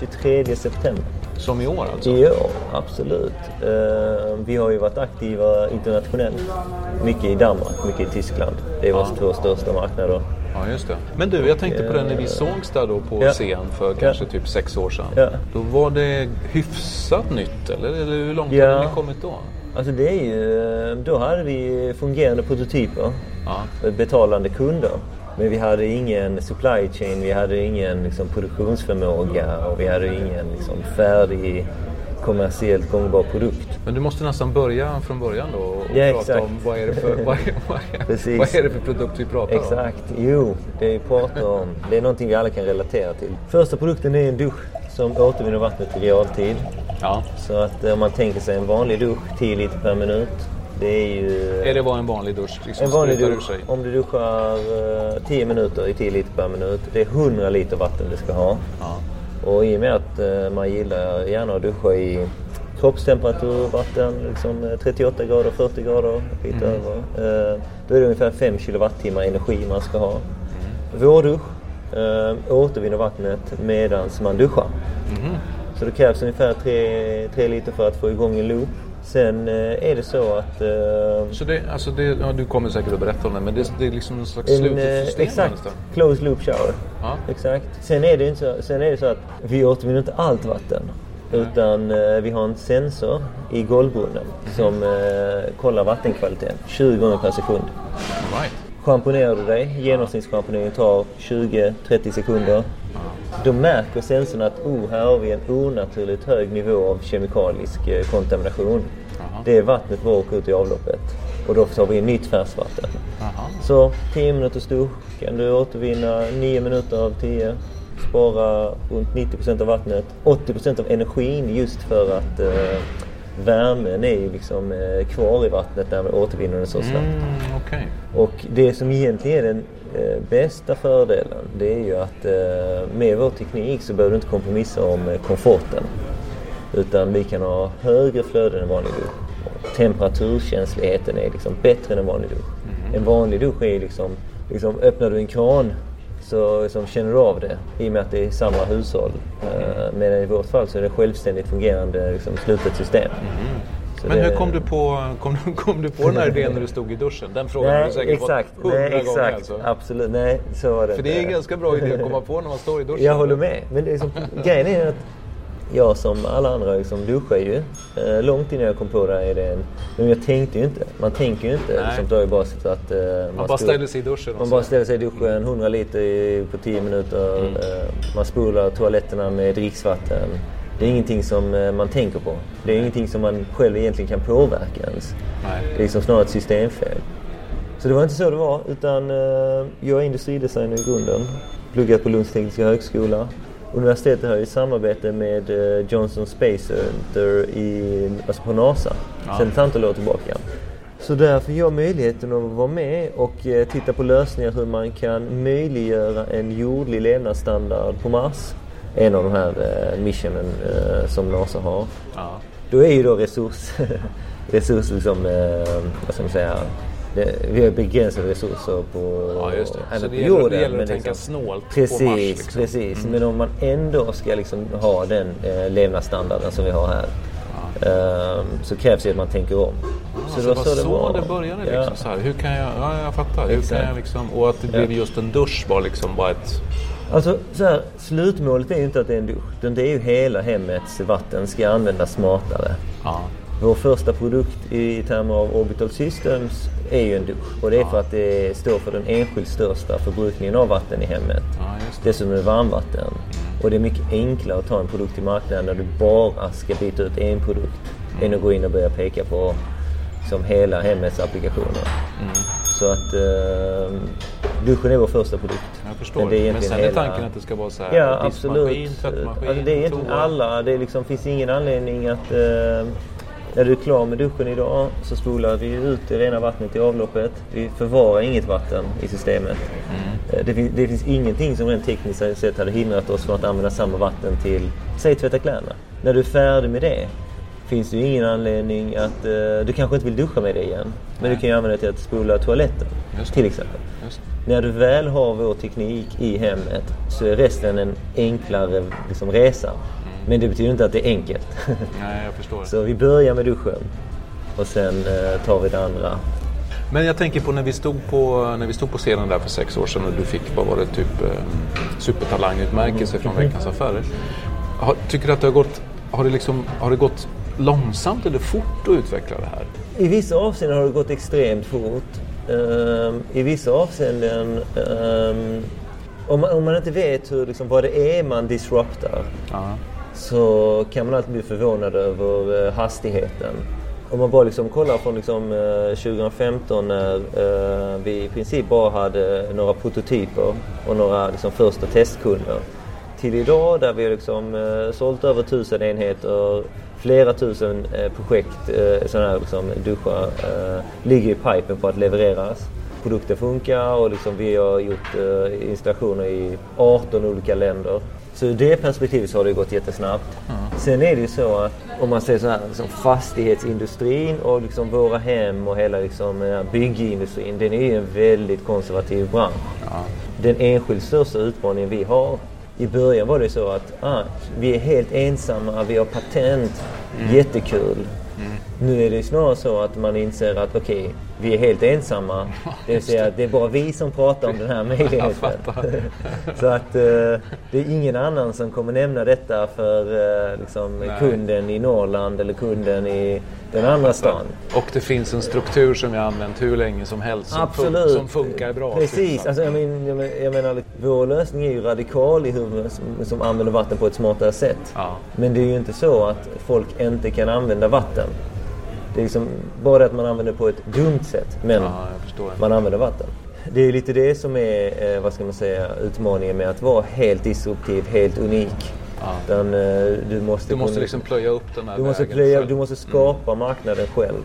23 september. Som i år alltså? År, absolut. Eh, Vi har ju varit aktiva internationellt. Mycket i Danmark, mycket i Tyskland. Det är våra två största marknader. Ja, just det. Men du, jag tänkte på det när vi sågs där då på Ja. scen för kanske typ sex år sedan. Ja. Då var det hyfsat nytt, eller? eller hur långt Ja. hade ni kommit då? Alltså det är ju, då hade vi fungerande prototyper. Ja. Betalande kunder. Men vi hade ingen supply chain, vi hade ingen liksom, produktionsförmåga och vi hade ingen liksom, färdig kommersiellt gångbar produkt. Men du måste nästan börja från början då och Ja, prata exakt. om vad är, det för, vad, är, vad, är, vad är det för produkt vi pratar om? Exakt. Jo, det vi pratar om. Det är någonting vi alla kan relatera till. Första produkten är en dusch som återvinner vattnet i realtid. Ja. Så att eh, om man tänker sig en vanlig dusch, 10 liter per minut. Det är ju... Är det vad en vanlig dusch liksom En vanlig dusch, om du duschar eh, 10 minuter i 10 liter per minut. Det är 100 liter vatten du ska ha. Ja. Och i och med att eh, man gillar gärna att duscha i kroppstemperatur, vatten, liksom eh, 38 grader, 40 grader, lite Mm. över. Eh, då är det ungefär 5 kilowattimmar energi man ska ha. Mm. Vårdusch eh, återvinner vattnet medan man duschar. Mhm. Så det krävs ungefär 3, liter för att få igång en loop. Sen eh, är det så att eh, Så det, alltså det, ja, du kommer säkert att berätta om det, men det, det är liksom en slags slutet eh, system exakt, nästan. closed loop shower. Ja. Exakt. Sen är, det inte så, sen är det så att vi återvinner inte allt vatten. Utan eh, vi har en sensor i golvbrunnen Mhm. som eh, kollar vattenkvaliteten 20 gånger per sekund. Right. Schamponerar du dig, genomsnittsschamponeringen tar 20-30 sekunder. Då märker sensorn att oh, här har vi en onaturligt hög nivå av kemikalisk eh, kontamination. Det vattnet bara åker ut i avloppet. Och då tar vi in nytt färskvatten. Aha. Så 10 minuters dusch kan du återvinna 9 minuter av 10. Spara runt 90% av vattnet. 80% av energin just för att eh, värmen är ju liksom eh, kvar i vattnet när man återvinner den så snabbt. Mm, Okej. Och det som egentligen är den eh, bästa fördelen det är ju att eh, med vår teknik så behöver du inte kompromissa om eh, komforten. Utan vi kan ha högre flöden än vanlig dusch. Temperaturkänsligheten är liksom bättre än en vanlig dusch. En vanlig dusch är liksom, liksom öppnar du en kran så liksom känner du av det i och med att det är samma hushåll. Eh, medan i vårt fall så är det självständigt fungerande liksom, slutet system. Så Men det- hur kom du, på, kom, kom du på den här idén när du stod i duschen? Den frågan har du säkert exakt. fått hundra Nej, gånger exakt. alltså. Absolut. Nej, så var det För det är en ganska bra idé att komma på när man står i duschen. Jag håller med. Men det är som, grejen är att jag som alla andra liksom duschar ju. Eh, långt innan jag kom på det här idén. Men jag tänkte ju inte. Man tänker ju inte. Nej. Liksom, det bara så att eh, Man bara står- ställer sig i duschen Man bara ställer sig i duschen 100 liter i- på 10 minuter. Mm. Eh, man spolar toaletterna med dricksvatten. Det är ingenting som eh, man tänker på. Det är ingenting som man själv egentligen kan påverka ens. Nej. Det är liksom snarare ett systemfel. Så det var inte så det var. Utan eh, jag är industridesigner i grunden. Pluggat på Lunds Tekniska Högskola. universitetet har ju samarbete med eh, Johnson Space Center i, alltså på NASA Ja. sedan ett antal år tillbaka. Så därför får jag möjligheten att vara med och titta på lösningar hur man kan möjliggöra en jordlig levnadsstandard på Mars. En av de här eh, missionen eh, som NASA har. Ja. Då är ju då resurs, resurs liksom, eh, vad ska man säga, det, vi har begränsade resurser på, Ja, just det. Så på det gäller- det att tänka liksom- snålt på precis, Mars, liksom. Mm. Precis, men om man ändå ska liksom ha den eh, levnadsstandarden som vi har här eh, så krävs det att man tänker om. Så, det var så, det, började liksom Ja. så här. Hur kan jag, ja jag fattar. Hur Exakt. kan jag liksom, och att det blev just en dusch var liksom bara ett... Alltså så här, slutmålet är ju inte att det är en dusch. utan Det är ju hela hemmets vatten ska användas smartare. Ja. Vår första produkt i termer av Orbital Systems är ju en dusch. Och det är för att det står för den enskilt största förbrukningen av vatten i hemmet. Ja, det. Dessutom är det varmvatten. Och det är mycket enklare att ta en produkt till marknaden där du bara ska byta ut en produkt. Än att gå in och börja peka på som hela hemmets applikationer. Så att eh, duschen är vår första produkt. Jag förstår. Men Men, det är egentligen sen är hela- tanken att det ska vara så här Ja, diskmaskin, absolut. tvättmaskin, Alltså, det är egentligen alla. Det liksom, finns ingen anledning att... Eh, när du är klar med duschen idag så spolar vi ut det rena vattnet i avloppet. Vi förvarar inget vatten i systemet. Mm. Eh, Det, finns, det finns ingenting som rent tekniskt sett hade hindrat oss från att använda samma vatten till, säg tvätta kläderna. När du är färdig med det finns det ju ingen anledning att... Eh, du kanske inte vill duscha med det igen. Men du kan ju använda det till att spola toaletten. Till exempel. När du väl har vår teknik i hemmet så är resten en enklare liksom, resa. Men det betyder inte att det är enkelt. Nej, jag förstår. så vi börjar med duschen och sen eh, tar vi det andra. Men jag tänker på när vi stod på, när vi stod på scenen där för sex år sedan och du fick, vad var det, typ eh, supertalangutmärkelse från Veckans Affärer. Har, tycker du att det har gått, har det liksom, har det gått långsamt eller fort att utveckla det här? I vissa avseenden har det gått extremt fort. Ehm, I vissa avseenden, ehm, om, man, om man inte vet hur, liksom, vad det är man disruptar Ja. så kan man alltid bli förvånad över eh, hastigheten. Om man bara liksom kollar från liksom, eh, 2015 när eh, vi i princip bara hade några prototyper och några liksom, första testkunder. Till idag där vi har liksom, sålt över tusen enheter, flera tusen eh, projekt, eh, sådana här liksom, duschar, eh, ligger i pipen på att levereras. Produkten funkar och liksom, vi har gjort installationer i 18 olika länder. Så ur det perspektivet så har det gått jättesnabbt. Sen är det ju så att om man säger så här, liksom fastighetsindustrin och liksom våra hem och hela liksom, byggindustrin, den är ju en väldigt konservativ bransch. Den enskilt största utmaningen vi har i början var det så att ah, vi är helt ensamma, vi har patent, jättekul. Nu är det snarare så att man inser att okej, vi är helt ensamma. Det vill säga det är bara vi som pratar om den här möjligheten. så att eh, det är ingen annan som kommer nämna detta för eh, liksom, kunden i Norrland eller kunden i den andra stan. Och det finns en struktur som jag har använt hur länge som helst som, fun- som funkar bra. Precis. typ. Alltså, jag, men, jag, men, jag menar, vår lösning är ju radikal i hur man som, som använder vatten på ett smartare sätt. Ja. Men det är ju inte så att folk inte kan använda vatten. Det är liksom bara att man använder på ett dumt sätt. Men Ja, man använder vatten. Det är lite det som är, eh, vad ska man säga, utmaningen med att vara helt disruptiv, helt unik. Utan, eh, du måste, Du måste liksom plöja upp den här du måste, vägen plöja, du måste skapa marknaden själv.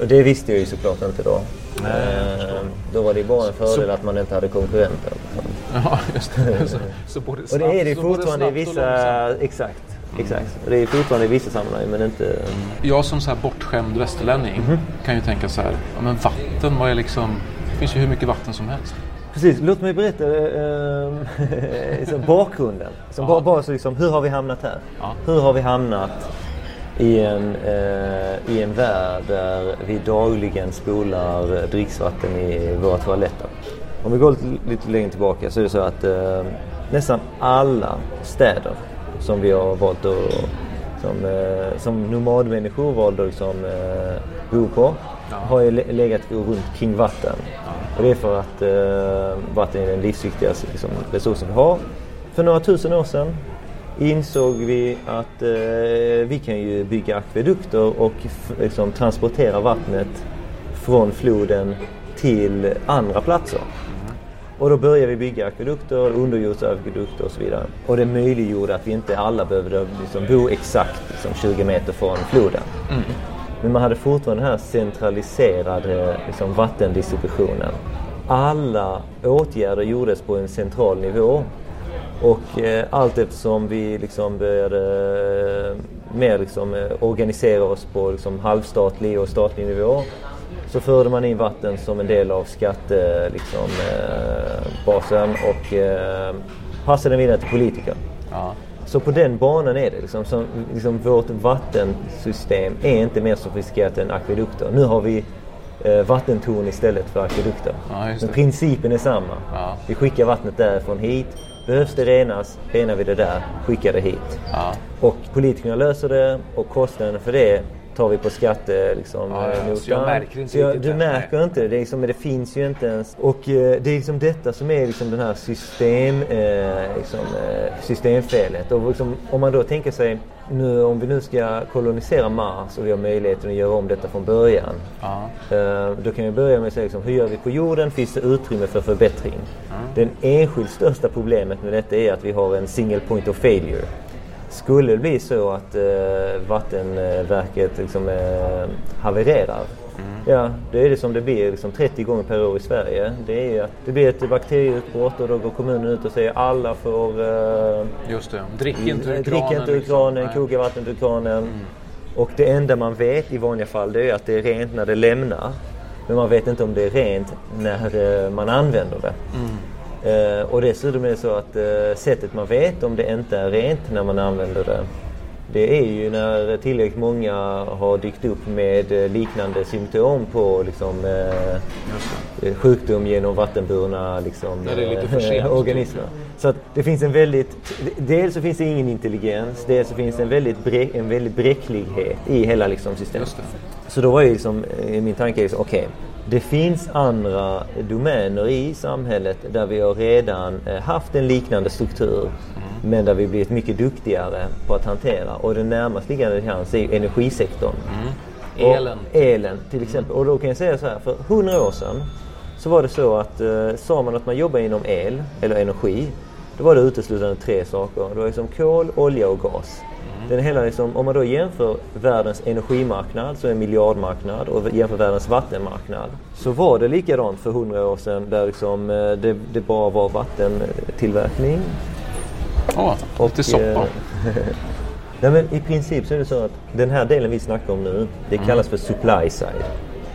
Och det visste jag ju såklart inte då. Nej, Eh, då var det bara en fördel att man inte hade konkurrenter. Ja, just det. Så, så både Och snabbt, det är det så fortfarande i och vissa... Exakt. Exakt. Och det är fortfarande i vissa sammanhang men inte... Jag som så här bortskämd västerlänning Mhm. kan ju tänka så här, ja, men vatten, vad är liksom... Det finns ju hur mycket vatten som helst. Precis, låt mig berätta liksom bakgrunden. Som bara, bara så liksom, hur har vi hamnat här? Ja. Hur har vi hamnat i en, eh, i en värld där vi dagligen spolar dricksvatten i våra toaletter? Om vi går lite, lite längre tillbaka så är det så att eh, nästan alla städer som vi har valt att som, eh, som nomadmänniskor valde att liksom, eh, bo på har ju le- legat runt kring vatten. Och det är för att eh, vatten är den livsviktigaste liksom, resursen vi har. För några tusen år sedan insåg vi att eh, vi kan ju bygga akvedukter och liksom, transportera vattnet från floden till andra platser. Och då började vi bygga akvedukter, underjordsakvedukter och så vidare. Och det möjliggjorde att vi inte alla behövde liksom bo exakt liksom 20 meter från floden. Mm. Men man hade fortfarande den här centraliserade liksom, vattendistributionen. Alla åtgärder gjordes på en central nivå. Och eh, allt eftersom vi liksom började eh, mer liksom, eh, organisera oss på liksom, halvstatlig och statlig nivå så förde man in vatten som en del av skattebasen liksom, eh, och eh, passade den vidare till politiker. Ja. Så på den banan är det. Liksom, som, liksom, vårt vattensystem är inte mer sofistikerat än akvedukter. Nu har vi eh, vattentorn istället för akvedukter. Ja, Men principen är samma. Ja. Vi skickar vattnet därifrån hit. Behövs det renas, renar vi det där, skickar det hit. Och politikerna löser det och kostnaden för det tar vi på skatte liksom, ja, ja. Så jag märker inte så jag, Du märker nej. inte det. Det, liksom, det finns ju inte ens. Och eh, det är liksom detta som är liksom den här system, eh, liksom, eh, systemfelet. Och liksom, om man då tänker sig nu, om vi nu ska kolonisera Mars och vi har möjligheten att göra om detta från början. Ja. Eh, då kan vi börja med att säga liksom, hur gör vi på jorden? Finns det utrymme för förbättring? Det enskilt största problemet med detta är att vi har en single point of failure. Skulle det bli så att eh, vattenverket liksom, eh, havererar Mm. Ja, då är det som det blir liksom 30 gånger per år i Sverige. Det är att det blir ett bakterieutbrott och då går kommunen ut och säger alla får... Uh, Just det, drick inte ur kranen. Drick inte ur kranen, liksom. koka vattnet ur kranen. Mm. Och det enda man vet i vanliga fall det är att det är rent när det lämnar. Men man vet inte om det är rent när uh, man använder det. Mm. Uh, och dessutom är det så att uh, sättet man vet om det inte är rent när man använder det det är ju när tillräckligt många har dykt upp med eh, liknande symptom på liksom, eh, sjukdom genom vattenburna liksom, eh, organismer. Så att det finns en väldigt, dels så finns det ingen intelligens, dels så finns det en väldigt, bre, en väldigt bräcklighet i hela liksom, systemet. Så då var ju liksom, eh, min tanke, liksom, okej, okay, det finns andra domäner i samhället där vi har redan eh, haft en liknande struktur mm. men där vi blivit mycket duktigare på att hantera. Och det närmast liggande till hands är energisektorn. Mm. Elen. Och elen till exempel. Och då kan jag säga så här, för hundra år sedan så var det så att eh, sa man att man jobbar inom el eller energi då var det uteslutande tre saker. Det var liksom kol, olja och gas. Den hela liksom, om man då jämför världens energimarknad, som är en miljardmarknad, och jämför världens vattenmarknad. Så var det likadant för hundra år sedan där liksom, eh, det, det bara var vattentillverkning. Ja, oh, lite soppa. Eh, Nej, men I princip så är det så att den här delen vi snackar om nu, det mm. kallas för supply side.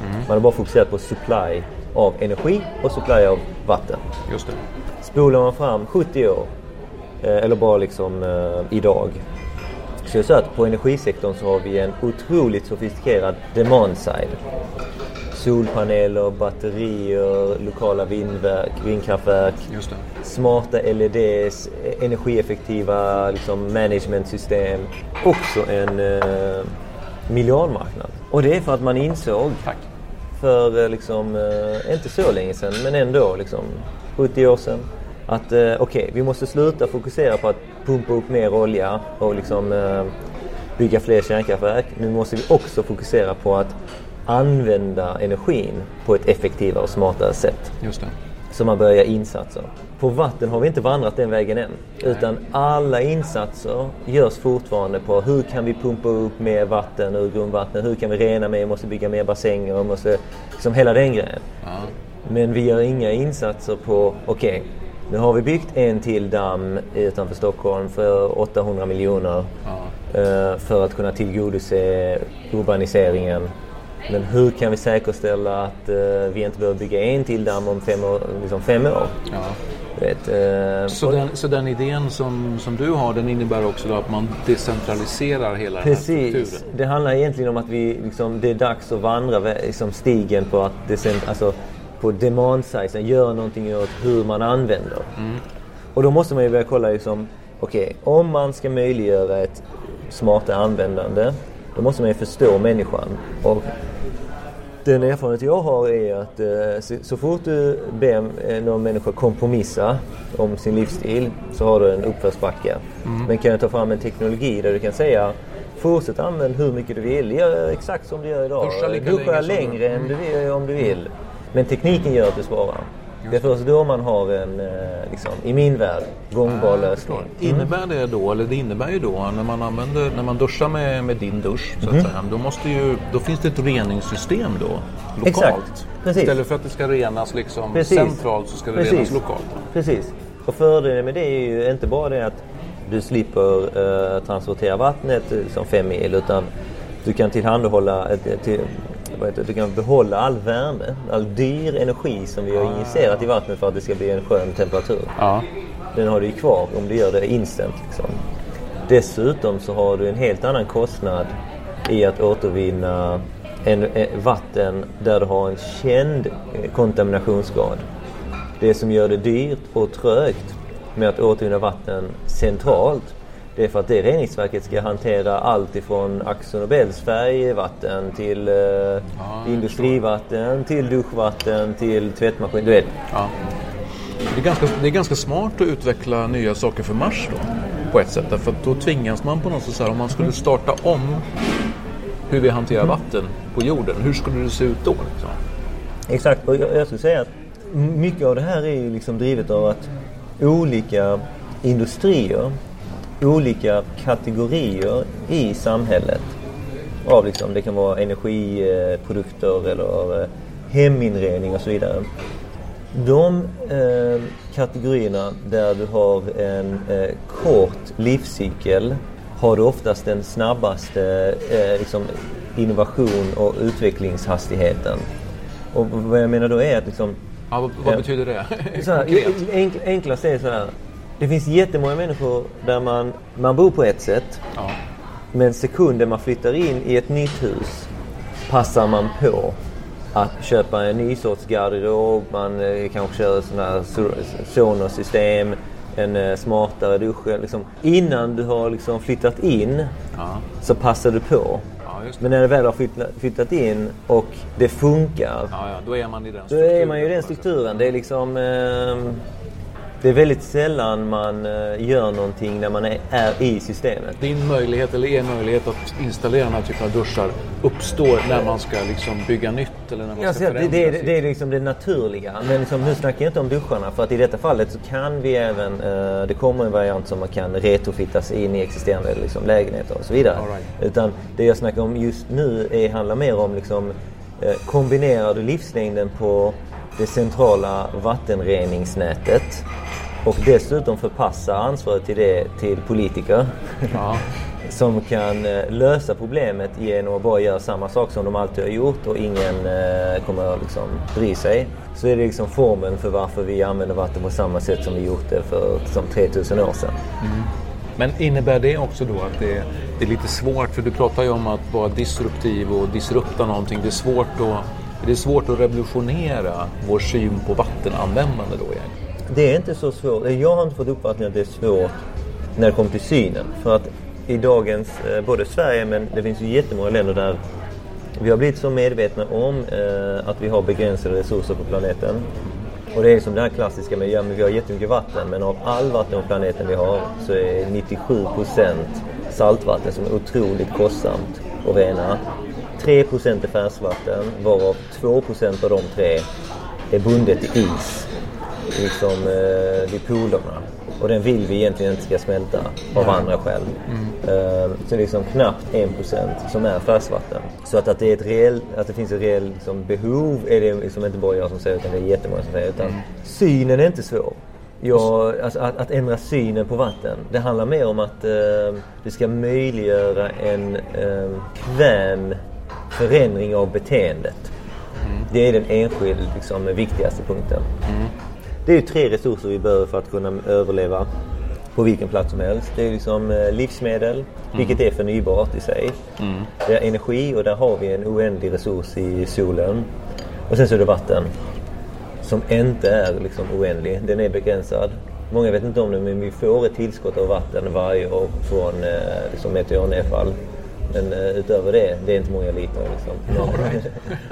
Mm. Man har bara fokuserat på supply av energi och supply av vatten. Just det. Spolar man fram 70 år, eh, eller bara liksom eh, idag, så är så att på energisektorn så har vi en otroligt sofistikerad demand side. Solpaneler, batterier, lokala vindverk, vindkraftverk, smarta LEDs, energieffektiva liksom, managementsystem. Också en eh, miljardmarknad. Och det är för att man insåg Tack. för eh, liksom, eh, inte så länge sedan men ändå liksom, 70 år sedan att eh, okej, okay, vi måste sluta fokusera på att pumpa upp mer olja och liksom, eh, bygga fler kärnkraftverk. Nu måste vi också fokusera på att använda energin på ett effektivare och smartare sätt. Just det. Så man börjar insatser. På vatten har vi inte vandrat den vägen än. Nej. Utan alla insatser görs fortfarande på hur kan vi pumpa upp mer vatten ur grundvattnet? Hur kan vi rena mer? Måste bygga mer bassänger. Måste, liksom hela den grejen. Ja. Men vi gör inga insatser på, okej, okay, nu har vi byggt en till damm utanför Stockholm för 800 miljoner ja. Eh, för att kunna tillgodose urbaniseringen. Men hur kan vi säkerställa att uh, vi inte behöver bygga en till damm om fem år? Liksom fem år? Ja. Vet, uh, så, den, så den idén som, som du har den innebär också att man decentraliserar hela Precis. den här strukturen? Det handlar egentligen om att vi, liksom, det är dags att vandra liksom, stigen på att decent, alltså, på demand-sizen, gör någonting åt hur man använder. Mm. Och då måste man ju börja kolla liksom, okej, okay, om man ska möjliggöra ett smartare användande, då måste man ju förstå människan. Och den erfarenhet jag har är att eh, så, fort du ber någon människa kompromissa om sin livsstil så har du en uppförsbacke. Mm. Men kan du ta fram en teknologi där du kan säga Fortsätt använda hur mycket du vill. Gör exakt som du gör idag. Duscha Duscha längre, längre än du vill, om du vill. Men tekniken gör att du sparar. Det är först då man har en, eh, liksom, i min värld, gångbar lösning. Innebär det då, eller det innebär ju då när man använder, när man duschar med, med din dusch så att Mhm. säga, då, måste ju, då finns det ett reningssystem då lokalt. Exakt. Precis. Istället för att det ska renas liksom Precis. centralt så ska det renas lokalt. Precis. Och fördelen med det är ju inte bara det att du slipper eh, transportera vattnet eh, som fem mil utan du kan tillhandahålla ett, till, heter, det, du kan behålla all värme, all dyr energi som vi har injicerat i vattnet för att det ska bli en skön temperatur. Ja. Den har du ju kvar om du gör det instant. Liksom. Dessutom så har du en helt annan kostnad i att återvinna en, eh, vatten där du har en känd eh, kontaminationsgrad. Det som gör det dyrt och trögt med att återvinna vatten centralt det är för att det reningsverket ska hantera allt ifrån Axo Nobels färgvatten till eh, industrivatten, till duschvatten, till tvättmaskin. Du vet, Ja. Det, är ganska, det är ganska smart att utveckla nya saker för Mars då, på ett sätt. Därför att då tvingas man på något sätt, så här, om man skulle starta om hur vi hanterar vatten på jorden, hur skulle det se ut då? Liksom? Exakt, och jag, jag skulle säga att mycket av det här är ju liksom drivet av att olika industrier, olika kategorier i samhället av liksom, det kan vara energiprodukter eller eh, heminredning och så vidare. De eh, kategorierna där du har en eh, kort livscykel har du oftast den snabbaste eh, liksom innovation och utvecklingshastigheten. Och vad jag menar då är att liksom, Ja, vad, vad betyder det? så här, Konkret. enk, enklast är så här. Det finns jättemånga människor där man, man bor på ett sätt Ja. men sekunden man flyttar in i ett nytt hus passar man på att köpa en ny sorts garderob. Man eh, kanske kör sådana här so- Sonos-system, en eh, smartare dusch. Liksom. Innan du har liksom flyttat in Ja. så passar du på. Ja. Men när du väl har flyttat, flyttat in och det funkar, Ja, då är man i den då är man ju i den strukturen. Det är liksom... ehm, det är väldigt sällan man eh, gör någonting när man är, i systemet. Din möjlighet, eller er möjlighet att installera den här typen av duschar uppstår när man ska liksom bygga nytt eller när man Jag ska det, förändra det, är, sitt- det är liksom det naturliga. Men liksom, nu snackar jag inte om duscharna för att i detta fallet så kan vi även... Eh, det kommer en variant som man kan retrofittas in i existerande liksom, lägenheter och så vidare. Right. Utan det jag snackar om just nu är, handlar mer om liksom, eh, kombinerar du livslängden på det centrala vattenreningsnätet och dessutom förpassa ansvaret till det till politiker Ja. som kan eh, lösa problemet genom att bara göra samma sak som de alltid har gjort och ingen eh, kommer att liksom bry sig. Så är det liksom formeln för varför vi använder vatten på samma sätt som vi gjort det för som 3000 år sedan. Men innebär det också då att det, det är lite svårt, för du pratar ju om att vara disruptiv och disrupta någonting. Det är svårt att, det är svårt att revolutionera vår syn på vattenanvändande då egentligen. Det är inte så svårt. Eh, jag har inte fått uppfattningen att det är svårt när det kommer till synen. För att i dagens, eh, både Sverige men det finns ju jättemånga länder där vi har blivit så medvetna om eh, att vi har begränsade resurser på planeten. Och det är som det här klassiska med, ja men vi har jättemycket vatten men av all vatten på planeten vi har så är 97% saltvatten som är otroligt kostsamt att rena. 3% är färskvatten varav 2% av de tre är bundet i is liksom, eh, vid polerna. Och den vill vi egentligen inte ska smälta av andra skäl. Eh, så det är liksom knappt 1% som är färskvatten. Så att, att, det, är ett reell, att det finns ett reellt liksom, behov är det liksom inte bara jag som säger utan det är jättemånga som säger. Utan synen är inte svår. Jag, alltså, att, att ändra synen på vatten. Det handlar mer om att eh, det ska möjliggöra en eh, kvän förändring av beteendet. Det är den enskilt liksom, viktigaste punkten. Det är ju tre resurser vi behöver för att kunna överleva på vilken plats som helst. Det är liksom eh, livsmedel, vilket är förnybart i sig. Det är energi och där har vi en oändlig resurs i solen. Och sen så är det vatten som inte är liksom oändlig. Den är begränsad. Många vet inte om det men vi får ett tillskott av vatten varje år från eh, liksom meteornedfall. Men eh, utöver det, det är inte många liter liksom. Men,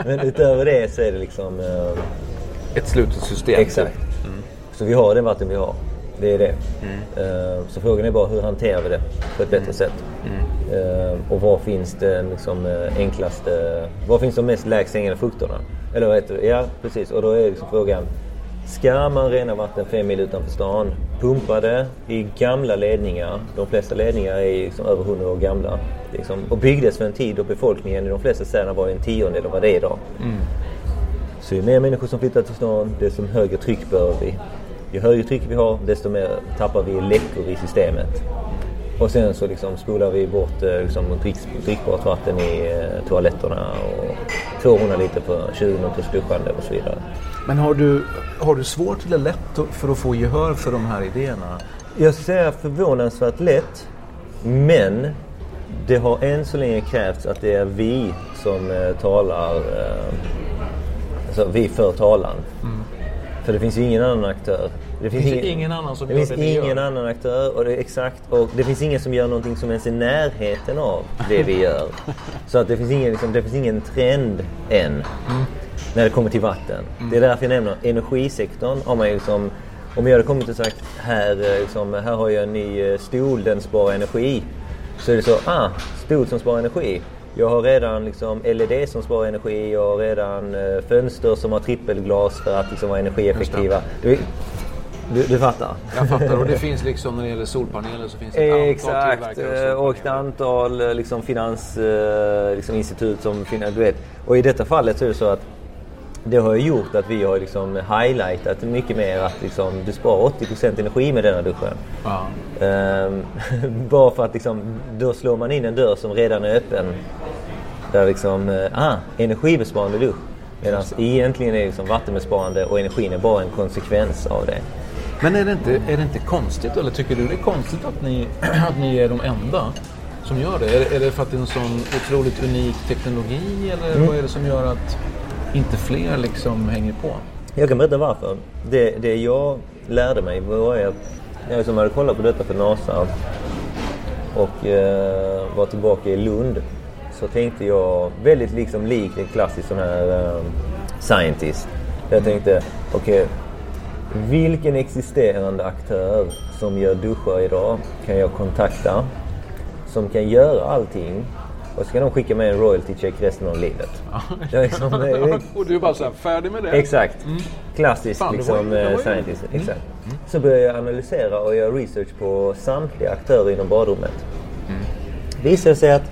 men utöver det så är det liksom Ett slutet system. Exakt. Så vi har det vatten vi har. Det är det. Eh, Så frågan är bara hur hanterar vi det på ett bättre sätt? Eh, Och var finns den liksom eh, enklaste... Var finns de mest lägst hängande frukterna? Eller vad heter det? Ja, precis. Och då är liksom frågan Ska man rena vatten fem mil utanför stan, pumpa det i gamla ledningar. De flesta ledningar är liksom över 100 år gamla. Liksom, och byggdes för en tid då befolkningen i de flesta städerna var en tiondel av vad det är idag. Mm. Så ju mer människor som flyttar till stan, desto högre tryck bör vi. Ju högre tryck vi har, desto mer tappar vi läckor i systemet. Och sen så liksom spolar vi bort eh, liksom, drick, drickbart vatten i eh, toaletterna och 200 liter på 20 minuters duschande och så vidare. Men har du, har du svårt eller lätt för att få gehör för de här idéerna? Jag skulle säga förvånansvärt lätt. Men det har än så länge krävts att det är vi som eh, talar, alltså vi för talan. För det finns ju ingen annan aktör. Det finns ingen annan som det gör finns det vi ingen gör. annan aktör och det exakt och det finns ingen som gör någonting som ens är i närheten av det vi gör. Så att det finns ingen, liksom, det finns ingen trend än när det kommer till vatten. Det är därför jag nämner energisektorn. Har man liksom, om jag hade kommit och sagt här, eh, liksom, här har jag en ny eh, stol, den sparar energi. Så är det så, ah, stol som sparar energi. Jag har redan liksom LED som sparar energi, jag har redan eh, fönster som har trippelglas för att liksom vara energieffektiva. Du, du, du fattar? Jag fattar. Och det finns liksom när det gäller solpaneler så finns det ett antal Exakt, av eh, och ett antal eh, liksom, finansinstitut liksom, institut som du vet. Och i detta fallet så är det så att det har ju gjort att vi har liksom highlightat mycket mer att liksom, du sparar 80% energi med denna duschen. Ja. Ehm, bara för att liksom, då slår man in en dörr som redan är öppen. Där liksom, eh, ah, energibesparande dusch. Medan egentligen är det liksom vattenbesparande och energin är bara en konsekvens av det. Men är det, inte, är det inte konstigt, eller tycker du det är konstigt att ni, att ni är de enda som gör det? Är, det- är det för att det är en sån otroligt unik teknologi eller Mm. vad är det som gör att inte fler liksom hänger på? Jag kan berätta varför. Det, det jag lärde mig var att jag hade kollat på detta för NASA och eh, var tillbaka i Lund så tänkte jag väldigt liksom likt en klassisk sån här eh, scientist. Jag tänkte, okej, vilken existerande aktör som gör duschar idag kan jag kontakta som kan göra allting och så kan de skicka med en royalty check resten av livet. Är liksom, och du är bara så här, färdig med det? Exakt. Klassisk Fan, liksom, ju- eh, scientist. Exakt. Så började jag analysera och göra research på samtliga aktörer inom badrummet. Det visade sig att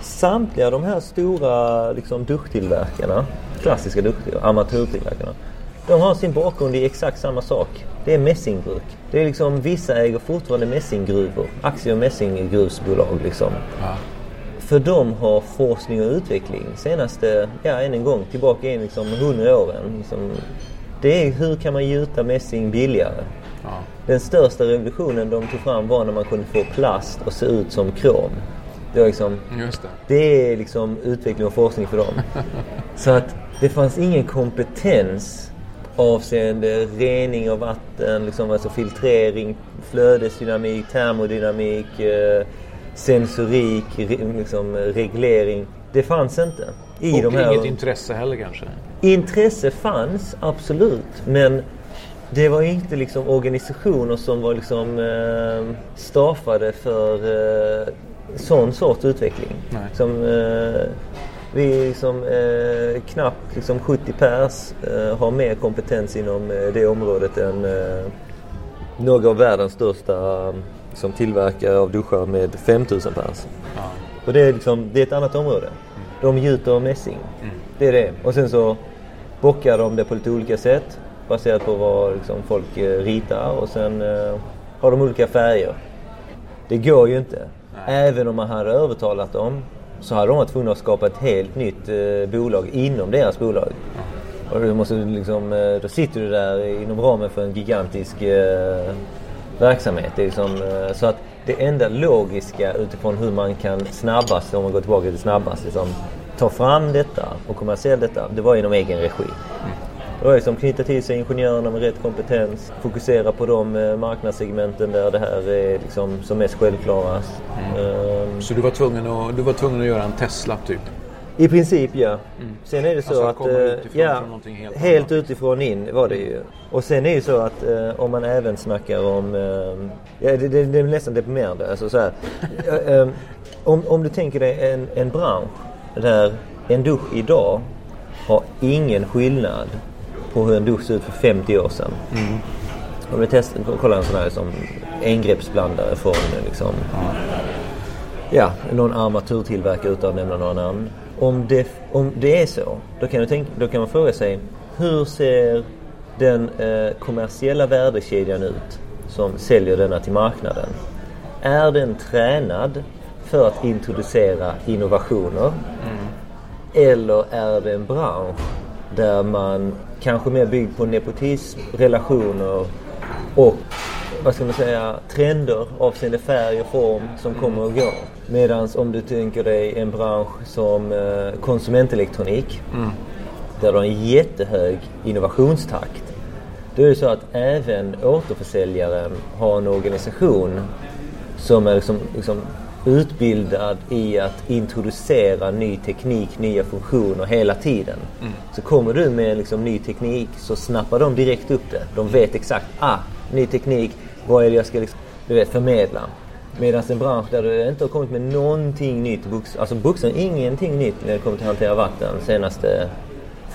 samtliga de här stora liksom, duschtillverkarna, klassiska duschtillverkarna, amatörtillverkarna, de har sin bakgrund i exakt samma sak. Det är mässingbruk. Det är liksom, vissa äger fortfarande mässinggruvor. Aktie och mässinggruvsbolag liksom. För de har forskning och utveckling senaste, ja än en gång, tillbaka in liksom 100 åren. Liksom, det är hur kan man gjuta mässing billigare? Ja. Den största revolutionen de tog fram var när man kunde få plast att se ut som krom. Det, var liksom, Just det. det är liksom utveckling och forskning för dem. Så att det fanns ingen kompetens avseende rening av vatten, liksom, alltså filtrering, flödesdynamik, termodynamik, eh, sensorik, liksom, reglering. Det fanns inte. I Och de här... inget intresse heller kanske? Intresse fanns absolut, men det var inte liksom organisationer som var liksom eh, staffade för eh, sån sorts utveckling. Nej. Som, eh, vi liksom, eh, knappt liksom 70 pers eh, har mer kompetens inom eh, det området än eh, några av världens största som tillverkare av duschar med 5000 pers. Och det är, liksom, det är ett annat område. De gjuter mässing. Det är det. Och sen så bockar de det på lite olika sätt baserat på vad liksom, folk eh, ritar och sen eh, har de olika färger. Det går ju inte. Även om man hade övertalat dem så hade de varit tvungna att skapa ett helt nytt eh, bolag inom deras bolag. Och du måste liksom, eh, då sitter du där inom ramen för en gigantisk eh, verksamhet. Det är liksom, så att det enda logiska utifrån hur man kan snabbast, om man går tillbaka till snabbast, liksom, ta fram detta och kommersiellt detta, det var inom egen regi. Det var liksom knyta till sig ingenjörerna med rätt kompetens, fokusera på de eh, marknadssegmenten där det här är liksom som mest självklarast. Ehm, Så du var tvungen att, du var tvungen att göra en Tesla typ? I princip ja. Sen är det så Alltså att eh, utifrån ja, helt helt utifrån in var det ju. Och sen är det så att eh, om man även snackar om... Eh, ja, det, det, det är nästan deprimerande. Alltså, så Eh, eh, om, om du tänker dig en, en bransch där en dusch idag har ingen skillnad på hur en dusch såg ut för 50 år sedan. Mm. Om vi testar, kollar en sån här som engreppsblandare från liksom, ja, någon armaturtillverkare utan att nämna några namn. Om det, om det är så, då kan, tänka, då kan man fråga sig hur ser den eh, kommersiella värdekedjan ut som säljer denna till marknaden? Är den tränad för att introducera innovationer? Mm. Eller är det en bransch där man kanske mer byggd på nepotism, relationer och vad ska man säga, trender avseende färg och form som kommer och går. Medan om du tänker dig en bransch som eh, konsumentelektronik mm. där du har en jättehög innovationstakt. Då är det så att även återförsäljaren har en organisation som är liksom, liksom utbildad i att introducera ny teknik, nya funktioner hela tiden. Mm. Så kommer du med liksom ny teknik så snappar de direkt upp det. De vet exakt, ah, ny teknik, vad är det jag ska liksom, du vet, förmedla. Medan en bransch där du inte har kommit med någonting nytt. Bux, alltså boxen, ingenting nytt när det kommer till att hantera vatten senaste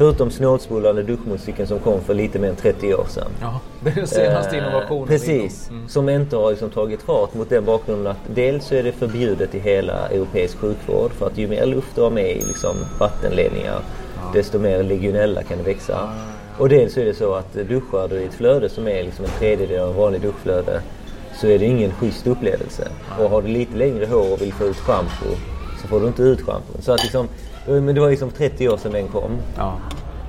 Förutom snålspolande duschmusiken som kom för lite mer än 30 år sedan. Ja, den senaste eh, innovationen. Precis, mm. som inte har liksom tagit fart mot den bakgrunden att dels så är det förbjudet i hela europeisk sjukvård för att ju mer luft du har med i liksom vattenledningar ja. desto mer legionella kan det växa. Ja, och dels är det så att duschar du i ett flöde som är liksom en tredjedel av en vanlig duschflöde så är det ingen schysst upplevelse. Och har du lite längre hår och vill få ut schampo så får du inte ut schampo. Så att liksom, men det var liksom 30 år sedan den kom. Ja.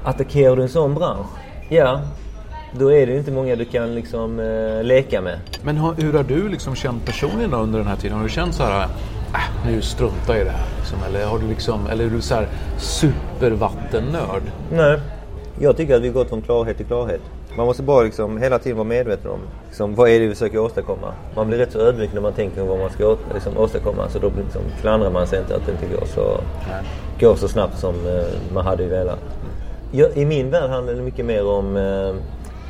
Attackerar du en sån bransch, ja, då är det inte många du kan liksom eh, leka med. Men hur har du liksom känt personligen under den här tiden? Har du känt så här, äh, nu struntar jag i det här? Liksom, eller, har du liksom, eller är du så här supervattennörd? Nej, jag tycker att vi gått från klarhet till klarhet. Man måste bara liksom hela tiden vara medveten om liksom, vad är det vi försöker åstadkomma. Man blir rätt så ödmjuk när man tänker vad man ska liksom, åstadkomma. Så då liksom, klandrar man sig inte att det inte går så, går så snabbt som eh, man hade velat. Jag, I min värld handlar det mycket mer om eh,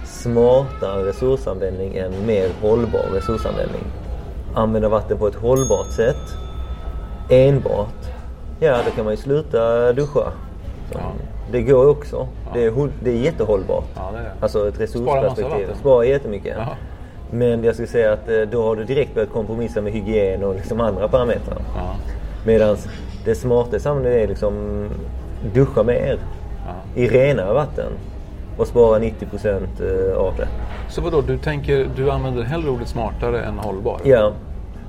smartare resursanvändning än mer hållbar resursanvändning. Använda vatten på ett hållbart sätt. Enbart. Ja, då kan man ju sluta duscha. Så, ja. Det går också. Ja. Det, är, det är jättehållbart. Ja, det är. Alltså ett resursperspektiv. Sparar jättemycket. Ja. Men jag skulle säga att eh, då har du direkt börjat kompromissa med hygien och liksom andra parametrar. Ja. Medan det smarta i samhället är liksom duscha mer ja. i renare vatten och spara 90 procent eh, av det. Så vadå, du tänker, du använder hellre ordet smartare än hållbar? Ja,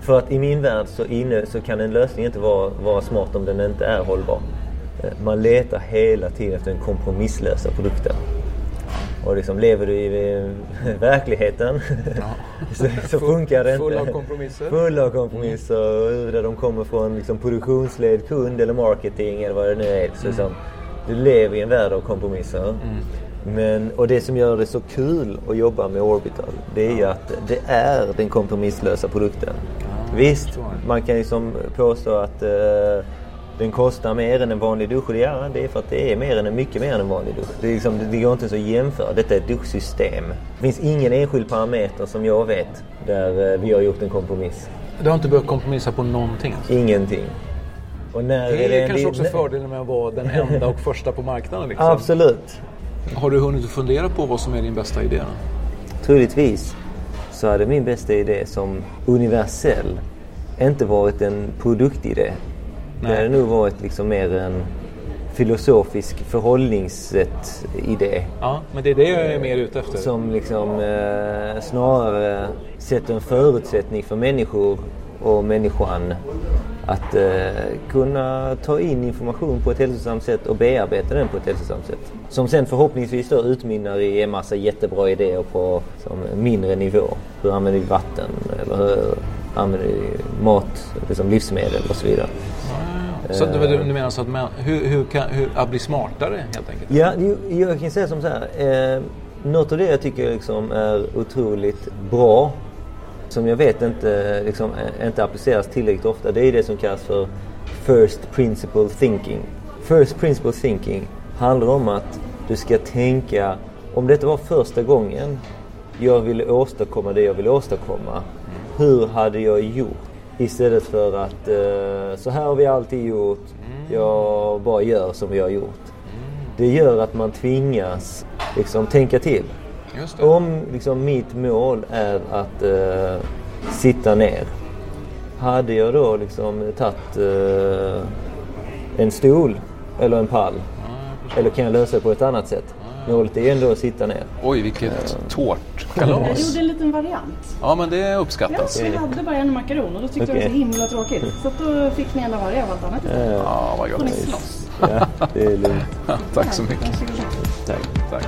för att i min värld så, inne, så kan en lösning inte vara, vara smart om den inte är hållbar. Eh, man letar hela tiden efter den kompromisslösa produkten. Och liksom lever du i verkligheten ja. så, så, funkar det inte. Full av kompromisser. Full av kompromisser. Där de kommer från liksom produktionsled, kund eller marketing eller vad det nu är. Så mm. som, du lever i en värld av kompromisser. Mm. Men, och det som gör det så kul att jobba med Orbital, det är ju att det är den kompromisslösa produkten. Ja, Visst, man kan liksom påstå att uh, den kostar mer än en vanlig dusch. Och ja, det är för att det är mer än, mycket mer än en vanlig dusch. Det, är liksom, det går inte så att jämföra. Detta är ett duschsystem. Det finns ingen enskild parameter som jag vet där eh, vi har gjort en kompromiss. Du har inte behövt kompromissa på någonting? Ingenting. Och när det är, det kanske också fördelen med att vara den enda och första på marknaden. Liksom. Absolut. Har du hunnit fundera på vad som är din bästa idé? Troligtvis så hade min bästa idé som universell inte varit en produktidé Nej. Det hade nog varit liksom mer en filosofisk förhållningssätt idé. Ja, men det är det jag är mer ute efter. Som liksom eh, snarare sätter en förutsättning för människor och människan att eh, kunna ta in information på ett hälsosamt sätt och bearbeta den på ett hälsosamt sätt. Som sen förhoppningsvis då utmynnar i en massa jättebra idéer på som mindre nivå. Hur använder vi vatten? Eller hur använder vi mat, liksom livsmedel och så vidare. Så du, du menar så att man, hur, hur, kan, hur, att bli smartare helt enkelt? Ja, jag kan säga som så här. Eh, något av det jag tycker liksom är otroligt bra som jag vet inte, liksom, inte appliceras tillräckligt ofta det är det som kallas för First Principle Thinking. First Principle Thinking handlar om att du ska tänka om detta var första gången jag ville åstadkomma det jag ville åstadkomma. Hur hade jag gjort? Istället för att uh, så här har vi alltid gjort. Jag bara gör som vi har gjort. Det gör att man tvingas liksom tänka till. Om liksom, mitt mål är att eh, sitta ner. Hade jag då liksom tagit eh, en stol eller en pall? Eller kan jag lösa det på ett annat sätt? Målet är ändå att sitta ner. Oj, vilket tårt Jag kalas. gjorde en liten variant. Ja, men det Ja, uppskattas. vi hade bara en makaron och då tyckte jag det var så himla tråkigt. Så då fick ni en av varje av allt annat istället. Ja, vad Får ni gott. slåss. Ja, det är lugnt. Tack så mycket. Tack. Tack.